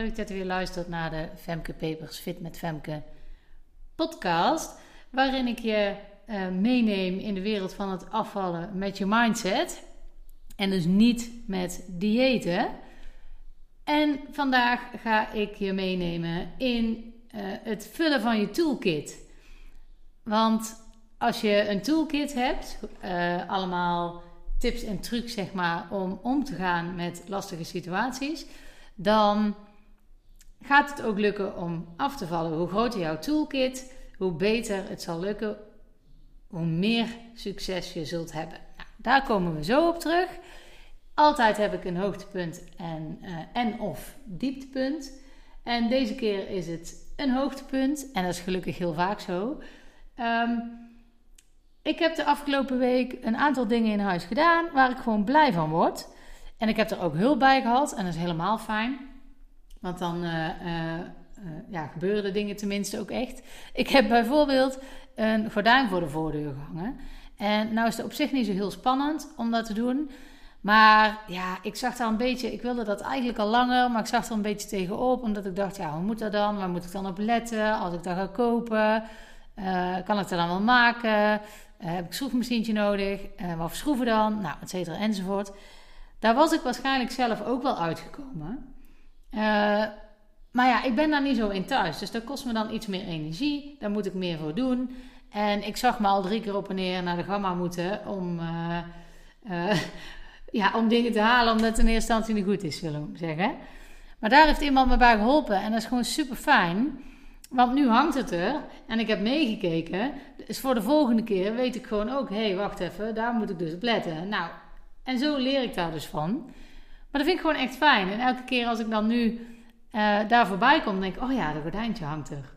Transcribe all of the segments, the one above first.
Leuk dat u weer luistert naar de Femke Papers Fit met Femke podcast. Waarin ik je uh, meeneem in de wereld van het afvallen met je mindset. En dus niet met diëten. En vandaag ga ik je meenemen in uh, het vullen van je toolkit. Want als je een toolkit hebt, uh, allemaal tips en trucs zeg maar om om te gaan met lastige situaties dan gaat het ook lukken om af te vallen. Hoe groter jouw toolkit, hoe beter het zal lukken, hoe meer succes je zult hebben. Nou, daar komen we zo op terug. Altijd heb ik een hoogtepunt en, uh, en of dieptepunt. En deze keer is het een hoogtepunt. En dat is gelukkig heel vaak zo. Um, ik heb de afgelopen week een aantal dingen in huis gedaan waar ik gewoon blij van word. En ik heb er ook hulp bij gehad en dat is helemaal fijn. Want dan uh, uh, ja, gebeuren de dingen tenminste ook echt. Ik heb bijvoorbeeld een gordijn voor de voordeur gehangen. En nou is het op zich niet zo heel spannend om dat te doen. Maar ja, ik zag daar een beetje, ik wilde dat eigenlijk al langer, maar ik zag er een beetje tegenop. Omdat ik dacht, ja, hoe moet dat dan? Waar moet ik dan op letten als ik dat ga kopen? Kan ik dat dan wel maken? Heb ik schroefmachientje nodig? Uh, wat schroeven dan? Nou, et cetera, enzovoort. Daar was ik waarschijnlijk zelf ook wel uitgekomen. Uh, maar ja, ik ben daar niet zo in thuis. Dus dat kost me dan iets meer energie. Daar moet ik meer voor doen. En ik zag me al drie keer op en neer naar de gamma moeten om, uh, uh, ja, om dingen te halen. Omdat het in eerste instantie niet goed is, zullen we zeggen. Maar daar heeft iemand me bij geholpen. En dat is gewoon super fijn. Want nu hangt het er. En ik heb meegekeken. Dus voor de volgende keer weet ik gewoon ook... Hé, hey, wacht even. Daar moet ik dus op letten. Nou, en zo leer ik daar dus van. Maar dat vind ik gewoon echt fijn. En elke keer als ik dan nu uh, daar voorbij kom, denk ik: oh ja, dat gordijntje hangt er.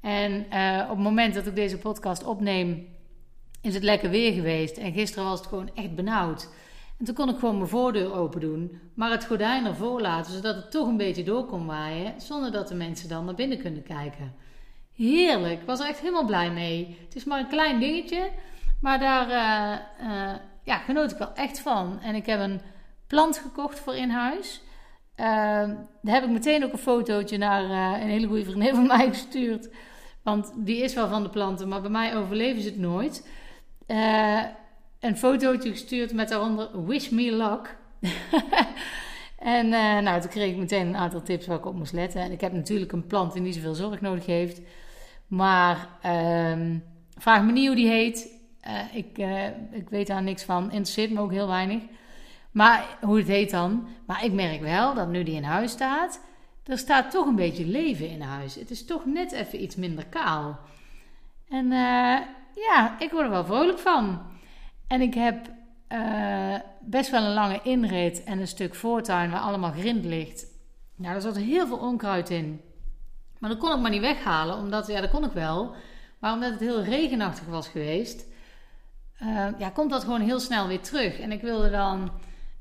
En uh, op het moment dat ik deze podcast opneem, is het lekker weer geweest. En gisteren was het gewoon echt benauwd. En toen kon ik gewoon mijn voordeur open doen, maar het gordijn ervoor laten, zodat het toch een beetje door kon waaien, zonder dat de mensen dan naar binnen kunnen kijken. Heerlijk, ik was er echt helemaal blij mee. Het is maar een klein dingetje, maar daar, uh, ja, genoot ik wel echt van. En ik heb een plant gekocht voor in huis. Uh, daar heb ik meteen ook een fotootje naar uh, een hele goede vriendin van mij gestuurd. Want die is wel van de planten, maar bij mij overleven ze het nooit. Uh, een fotootje gestuurd met daaronder Wish Me Luck. en nou, toen kreeg ik meteen een aantal tips waar ik op moest letten. En ik heb natuurlijk een plant die niet zoveel zorg nodig heeft. Maar ehm, vraag me niet hoe die heet. Ik, ik weet daar niks van. Interesseert me ook heel weinig. Maar hoe het heet dan. Maar ik merk wel dat nu die in huis staat. Er staat toch een beetje leven in huis. Het is toch net even iets minder kaal. En uh, ja, ik word er wel vrolijk van. En ik heb best wel een lange inrit en een stuk voortuin waar allemaal grind ligt. Nou, daar zat heel veel onkruid in. Maar dat kon ik maar niet weghalen, omdat, ja, dat kon ik wel. Maar omdat het heel regenachtig was geweest, uh, ja, komt dat gewoon heel snel weer terug. En ik wilde dan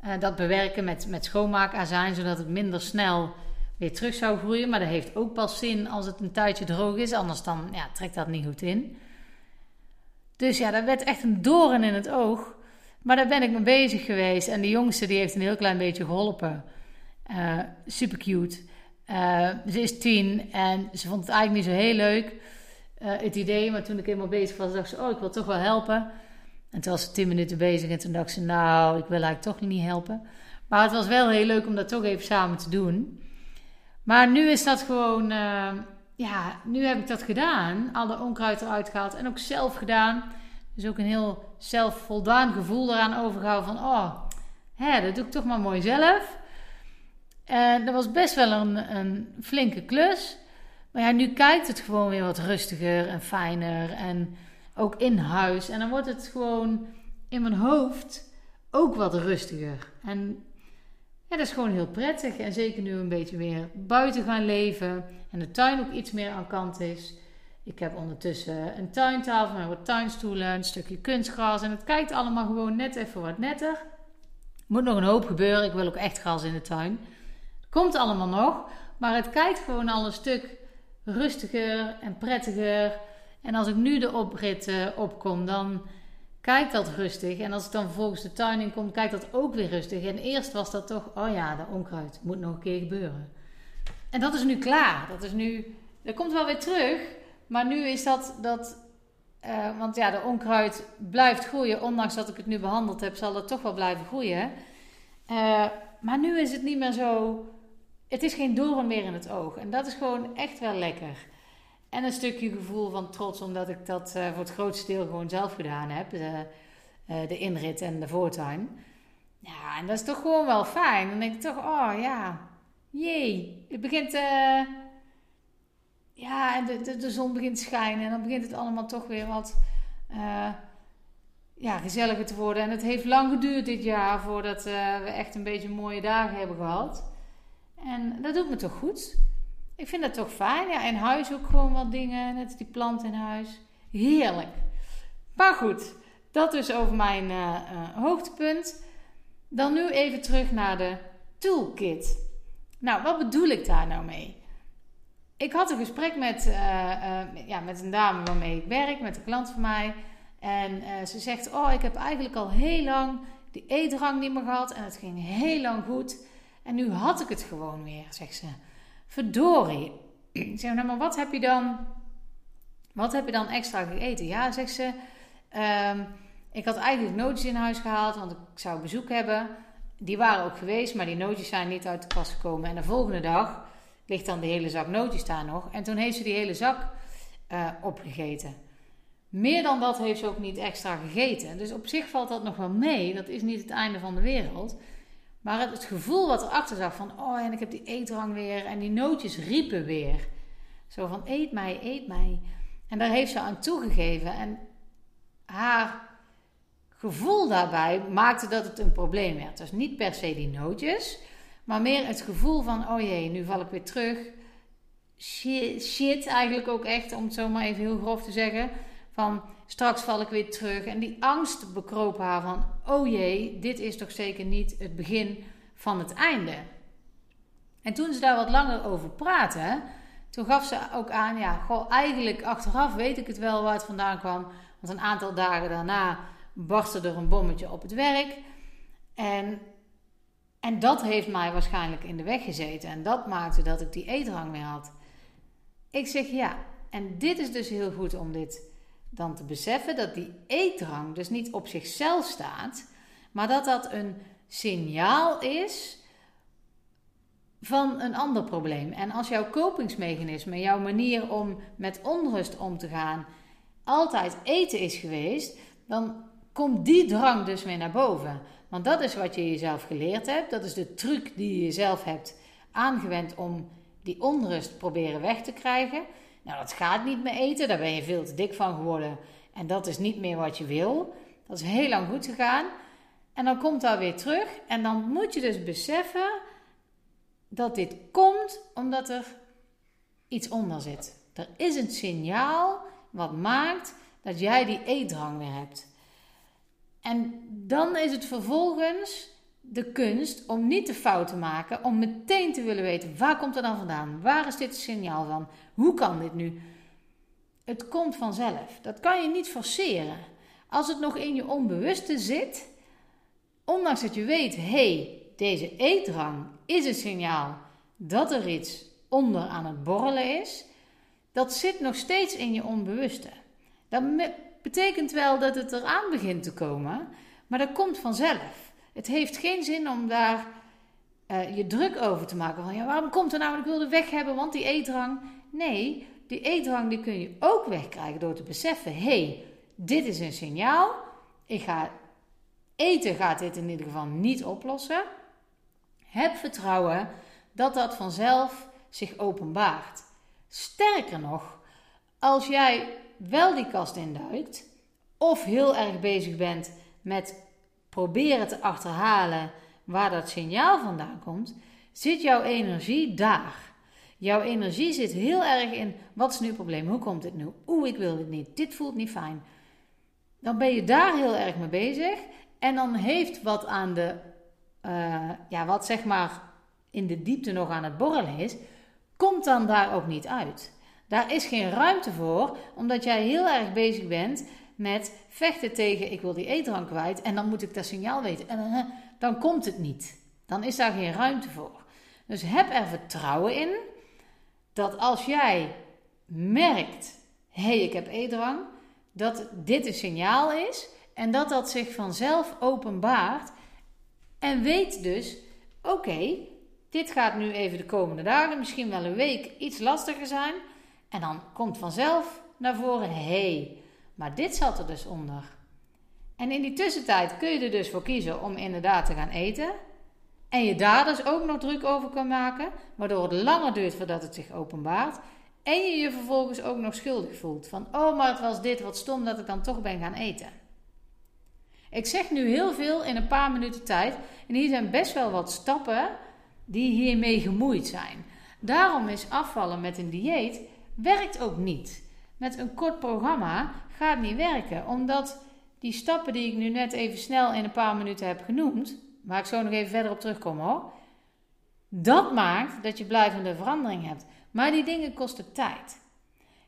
uh, dat bewerken met, met schoonmaakazijn, zodat het minder snel weer terug zou groeien. Maar dat heeft ook pas zin als het een tijdje droog is, anders dan ja, trekt dat niet goed in. Dus ja, dat werd echt een doorn in het oog. Maar daar ben ik mee bezig geweest. En de jongste die heeft een heel klein beetje geholpen. Uh, super cute. ze is tien en ze vond het eigenlijk niet zo heel leuk, het idee. Maar toen ik eenmaal bezig was, dacht ze, oh, ik wil toch wel helpen. En toen was ze tien minuten bezig en toen dacht ze, nou, ik wil eigenlijk toch niet helpen. Maar het was wel heel leuk om dat toch even samen te doen. Maar nu is dat gewoon, uh, ja, nu heb ik dat gedaan. Alle onkruid eruit gehaald en ook zelf gedaan. Dus ook een heel zelfvoldaan gevoel eraan overgehouden van, oh, hè, dat doe ik toch maar mooi zelf. En dat was best wel een, een flinke klus. Maar ja, nu kijkt het gewoon weer wat rustiger en fijner en ook in huis. En dan wordt het gewoon in mijn hoofd ook wat rustiger. En ja, dat is gewoon heel prettig. En zeker nu een beetje weer buiten gaan leven. En de tuin ook iets meer aan kant is. Ik heb ondertussen een tuintafel met wat tuinstoelen, een stukje kunstgras. En het kijkt allemaal gewoon net even wat netter. Moet nog een hoop gebeuren. Ik wil ook echt gras in de tuin. Komt allemaal nog. Maar het kijkt gewoon al een stuk rustiger en prettiger. En als ik nu de oprit uh, opkom, dan kijkt dat rustig. En als ik dan vervolgens de tuin in kom, kijkt dat ook weer rustig. En eerst was dat toch, oh ja, de onkruid moet nog een keer gebeuren. En dat is nu klaar. Dat is nu, dat komt wel weer terug. Maar nu is dat, dat uh, want ja, de onkruid blijft groeien. Ondanks dat ik het nu behandeld heb, zal het toch wel blijven groeien. Uh, maar nu is het niet meer zo. Het is geen doorn meer in het oog. En dat is gewoon echt wel lekker. En een stukje gevoel van trots, omdat ik dat uh, voor het grootste deel gewoon zelf gedaan heb. De, de inrit en de voortuin. Ja, en dat is toch gewoon wel fijn. Dan denk ik toch, oh ja, jee. Het begint ja, en de, de, zon begint te schijnen en dan begint het allemaal toch weer wat ja, gezelliger te worden. En het heeft lang geduurd dit jaar voordat we echt een beetje mooie dagen hebben gehad. En dat doet me toch goed. Ik vind dat toch fijn. Ja, in huis ook gewoon wat dingen, net die plant in huis. Heerlijk. Maar goed, dat dus over mijn uh, hoogtepunt. Dan nu even terug naar de toolkit. Nou, wat bedoel ik daar nou mee? ik had een gesprek met, uh, ja, met een dame waarmee ik werk, met een klant van mij. En ze zegt: Oh, ik heb eigenlijk al heel lang die eetdrang niet meer gehad. En het ging heel lang goed. En nu had ik het gewoon weer, zegt ze. Verdorie. Ik zeg: Nou, maar wat heb je dan, wat heb je dan extra gegeten? Ja, zegt ze. Um, ik had eigenlijk nootjes in huis gehaald, want ik zou bezoek hebben. Die waren ook geweest, maar die nootjes zijn niet uit de kast gekomen. En de volgende dag ligt dan de hele zak nootjes daar nog. En toen heeft ze die hele zak uh, opgegeten. Meer dan dat heeft ze ook niet extra gegeten. Dus op zich valt dat nog wel mee. Dat is niet het einde van de wereld. Maar het, gevoel wat erachter zag van... Oh, en ik heb die eetrang weer. En die nootjes riepen weer. Zo van, eet mij, eet mij. En daar heeft ze aan toegegeven. En haar gevoel daarbij maakte dat het een probleem werd. Dus niet per se die nootjes... Maar meer het gevoel van, oh jee, nu val ik weer terug. Shit, shit eigenlijk ook echt, om het zo maar even heel grof te zeggen. Van straks val ik weer terug. En die angst bekroop haar van, oh jee, dit is toch zeker niet het begin van het einde. En toen ze daar wat langer over praten, toen gaf ze ook aan, ja, goh, eigenlijk achteraf weet ik het wel waar het vandaan kwam. Want een aantal dagen daarna barstte er een bommetje op het werk. En en dat heeft mij waarschijnlijk in de weg gezeten. En dat maakte dat ik die eetrang weer had. Ik zeg ja. En dit is dus heel goed om dit dan te beseffen. Dat die eetrang dus niet op zichzelf staat. Maar dat dat een signaal is van een ander probleem. En als jouw kopingsmechanisme, jouw manier om met onrust om te gaan, altijd eten is geweest, dan komt die drang dus weer naar boven. Want dat is wat je jezelf geleerd hebt. Dat is de truc die je jezelf hebt aangewend om die onrust proberen weg te krijgen. Nou, dat gaat niet meer eten. Daar ben je veel te dik van geworden. En dat is niet meer wat je wil. Dat is heel lang goed gegaan. En dan komt dat weer terug. En dan moet je dus beseffen dat dit komt omdat er iets onder zit. Er is een signaal wat maakt dat jij die eetdrang weer hebt. En dan is het vervolgens de kunst om niet de fout te maken, om meteen te willen weten waar komt er dan vandaan? Waar is dit signaal van? Hoe kan dit nu? Het komt vanzelf. Dat kan je niet forceren. Als het nog in je onbewuste zit, ondanks dat je weet, hey, deze eetdrang is een signaal dat er iets onder aan het borrelen is, dat zit nog steeds in je onbewuste. Dat betekent wel dat het eraan begint te komen, maar dat komt vanzelf. Het heeft geen zin om daar uh, je druk over te maken. Van ja, waarom komt er nou? Ik wilde weg hebben, want die eetdrang. Nee, die eetdrang die kun je ook wegkrijgen door te beseffen: hé, hey, dit is een signaal. Ik ga eten, gaat dit in ieder geval niet oplossen. Heb vertrouwen dat dat vanzelf zich openbaart. Sterker nog, als jij wel die kast induikt, of heel erg bezig bent met proberen te achterhalen waar dat signaal vandaan komt, zit jouw energie daar. Jouw energie zit heel erg in: wat is nu het probleem? Hoe komt dit nu? Oeh, ik wil dit niet. Dit voelt niet fijn. Dan ben je daar heel erg mee bezig. En dan heeft wat aan de, uh, ja, wat zeg maar in de diepte nog aan het borrelen is, komt dan daar ook niet uit. Daar is geen ruimte voor, omdat jij heel erg bezig bent met vechten tegen ik wil die eetdrank kwijt en dan moet ik dat signaal weten. En uh, dan komt het niet. Dan is daar geen ruimte voor. Dus heb er vertrouwen in dat als jij merkt, hé hey, ik heb eetdrang, dat dit een signaal is en dat dat zich vanzelf openbaart. En weet dus, oké, dit gaat nu even de komende dagen, misschien wel een week, iets lastiger zijn. En dan komt vanzelf naar voren, hé, hey, maar dit zat er dus onder. En in die tussentijd kun je er dus voor kiezen om inderdaad te gaan eten. En je daar dus ook nog druk over kan maken, waardoor het langer duurt voordat het zich openbaart. En je je vervolgens ook nog schuldig voelt. Van, oh, maar het was dit, wat stom dat ik dan toch ben gaan eten. Ik zeg nu heel veel in een paar minuten tijd. En hier zijn best wel wat stappen die hiermee gemoeid zijn. Daarom is afvallen met een dieet werkt ook niet. Met een kort programma gaat niet werken. Omdat die stappen die ik nu net even snel in een paar minuten heb genoemd, waar ik zo nog even verder op terugkom hoor. Dat maakt dat je blijvende verandering hebt. Maar die dingen kosten tijd.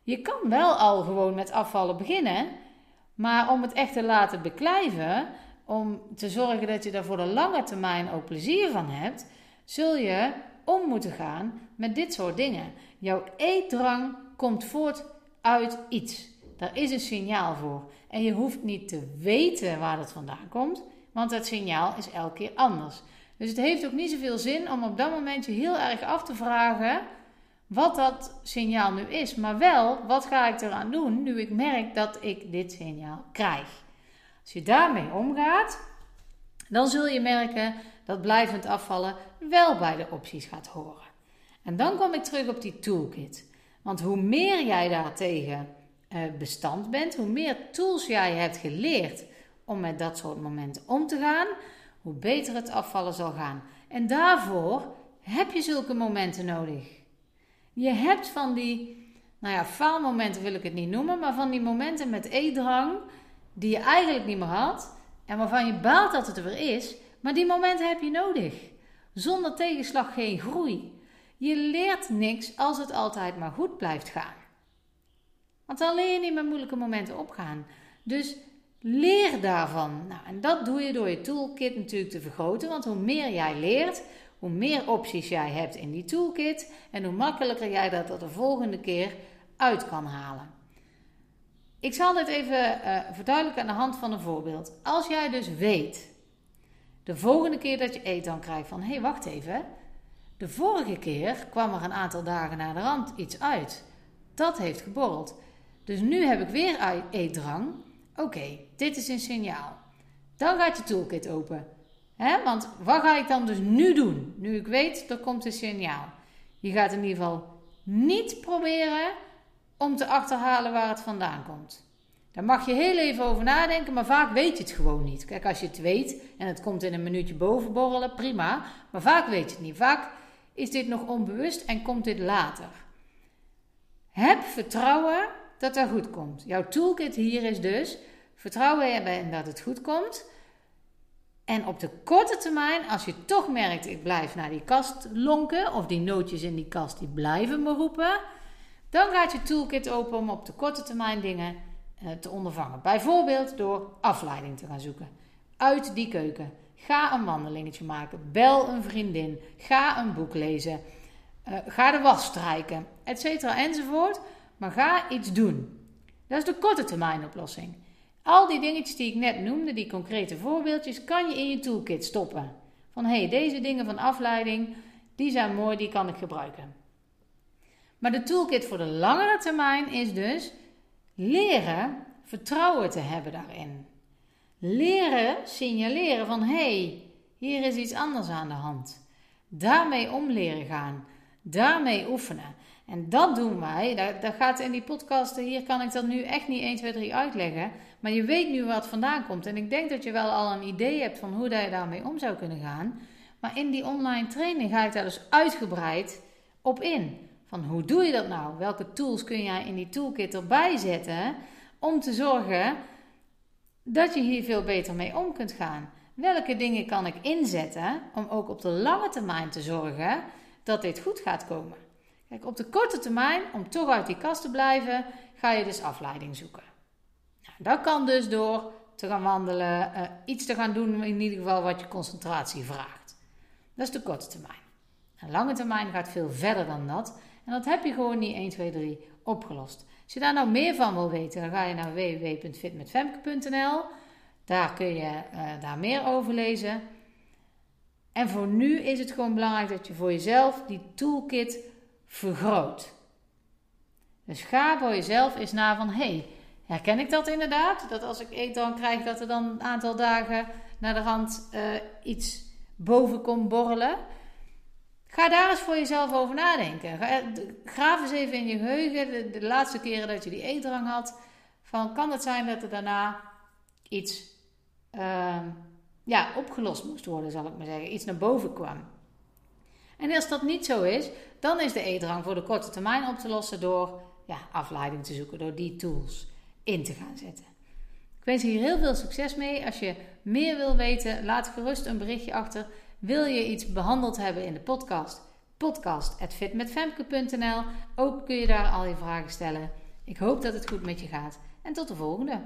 Je kan wel al gewoon met afvallen beginnen, maar om het echt te laten beklijven, om te zorgen dat je daar voor de lange termijn ook plezier van hebt, zul je om moeten gaan met dit soort dingen. Jouw eetdrang komt voort uit iets. Daar is een signaal voor. En je hoeft niet te weten waar het vandaan komt, want het signaal is elke keer anders. Dus het heeft ook niet zoveel zin om op dat moment je heel erg af te vragen wat dat signaal nu is. Maar wel, wat ga ik eraan doen nu ik merk dat ik dit signaal krijg? Als je daarmee omgaat, dan zul je merken dat blijvend afvallen wel bij de opties gaat horen. En dan kom ik terug op die toolkit. Want hoe meer jij daartegen bestand bent, hoe meer tools jij hebt geleerd om met dat soort momenten om te gaan, hoe beter het afvallen zal gaan. En daarvoor heb je zulke momenten nodig. Je hebt van die, nou ja, faalmomenten wil ik het niet noemen, maar van die momenten met eetdrang die je eigenlijk niet meer had en waarvan je baalt dat het er weer is, maar die momenten heb je nodig. Zonder tegenslag geen groei. Je leert niks als het altijd maar goed blijft gaan. Want dan leer je niet met moeilijke momenten opgaan. Dus leer daarvan. Nou, en dat doe je door je toolkit natuurlijk te vergroten. Want hoe meer jij leert, hoe meer opties jij hebt in die toolkit. En hoe makkelijker jij dat de volgende keer uit kan halen. Ik zal dit even uh, verduidelijken aan de hand van een voorbeeld. Als jij dus weet, de volgende keer dat je eet, dan krijgt van: hé, hey, wacht even. De vorige keer kwam er een aantal dagen na de rand iets uit. Dat heeft geborreld. Dus nu heb ik weer eetdrang. Oké, dit is een signaal. Dan gaat je toolkit open. He, want wat ga ik dan dus nu doen? Nu ik weet, er komt een signaal. Je gaat in ieder geval niet proberen om te achterhalen waar het vandaan komt. Daar mag je heel even over nadenken, maar vaak weet je het gewoon niet. Kijk, als je het weet en het komt in een minuutje bovenborrelen, prima. Maar vaak weet je het niet. Vaak is dit nog onbewust en komt dit later. Heb vertrouwen dat dat goed komt. Jouw toolkit hier is dus vertrouwen hebben in dat het goed komt. En op de korte termijn, als je toch merkt, ik blijf naar die kast lonken, of die nootjes in die kast die blijven me roepen, dan gaat je toolkit open om op de korte termijn dingen eh, te ondervangen. Bijvoorbeeld door afleiding te gaan zoeken. Uit die keuken. Ga een wandelingetje maken. Bel een vriendin. Ga een boek lezen. Uh, ga de was strijken. Etcetera enzovoort. Maar ga iets doen. Dat is de korte termijn oplossing. Al die dingetjes die ik net noemde, die concrete voorbeeldjes, kan je in je toolkit stoppen. Van hé, hey, deze dingen van afleiding, die zijn mooi, die kan ik gebruiken. Maar de toolkit voor de langere termijn is dus leren vertrouwen te hebben daarin. Leren signaleren van hé, hey, hier is iets anders aan de hand. Daarmee om leren gaan. Daarmee oefenen. En dat doen wij. Dat, gaat in die podcasten. Hier kan ik dat nu echt niet 1, 2, 3 uitleggen. Maar je weet nu wat vandaan komt. En ik denk dat je wel al een idee hebt van hoe je daarmee om zou kunnen gaan. Maar in die online training ga ik daar dus uitgebreid op in. Van hoe doe je dat nou? Welke tools kun jij in die toolkit erbij zetten om te zorgen dat je hier veel beter mee om kunt gaan? Welke dingen kan ik inzetten om ook op de lange termijn te zorgen dat dit goed gaat komen? Kijk, op de korte termijn, om toch uit die kast te blijven, ga je dus afleiding zoeken. Nou, dat kan dus door te gaan wandelen, uh, iets te gaan doen in ieder geval wat je concentratie vraagt. Dat is de korte termijn. En lange termijn gaat veel verder dan dat. En dat heb je gewoon niet 1, 2, 3 opgelost. Als je daar nou meer van wil weten, dan ga je naar www.fitmetfemke.nl. Daar kun je uh, daar meer over lezen. En voor nu is het gewoon belangrijk dat je voor jezelf die toolkit vergroot. Dus ga voor jezelf eens na van, hey, herken ik dat inderdaad? Dat als ik eet dan krijg dat er dan een aantal dagen naar de rand uh, iets boven komt borrelen. Ga daar eens voor jezelf over nadenken. Ga, graaf eens even in je geheugen de, laatste keren dat je die eetdrang had. Van, kan het zijn dat er daarna iets uh, ja, opgelost moest worden, zal ik maar zeggen. Iets naar boven kwam. En als dat niet zo is, dan is de eetdrang voor de korte termijn op te lossen door ja, afleiding te zoeken, door die tools in te gaan zetten. Ik wens je hier heel veel succes mee. Als je meer wil weten, laat gerust een berichtje achter. Wil je iets behandeld hebben in de podcast? Podcast.fitmetfemke.nl Ook kun je daar al je vragen stellen. Ik hoop dat het goed met je gaat. En tot de volgende.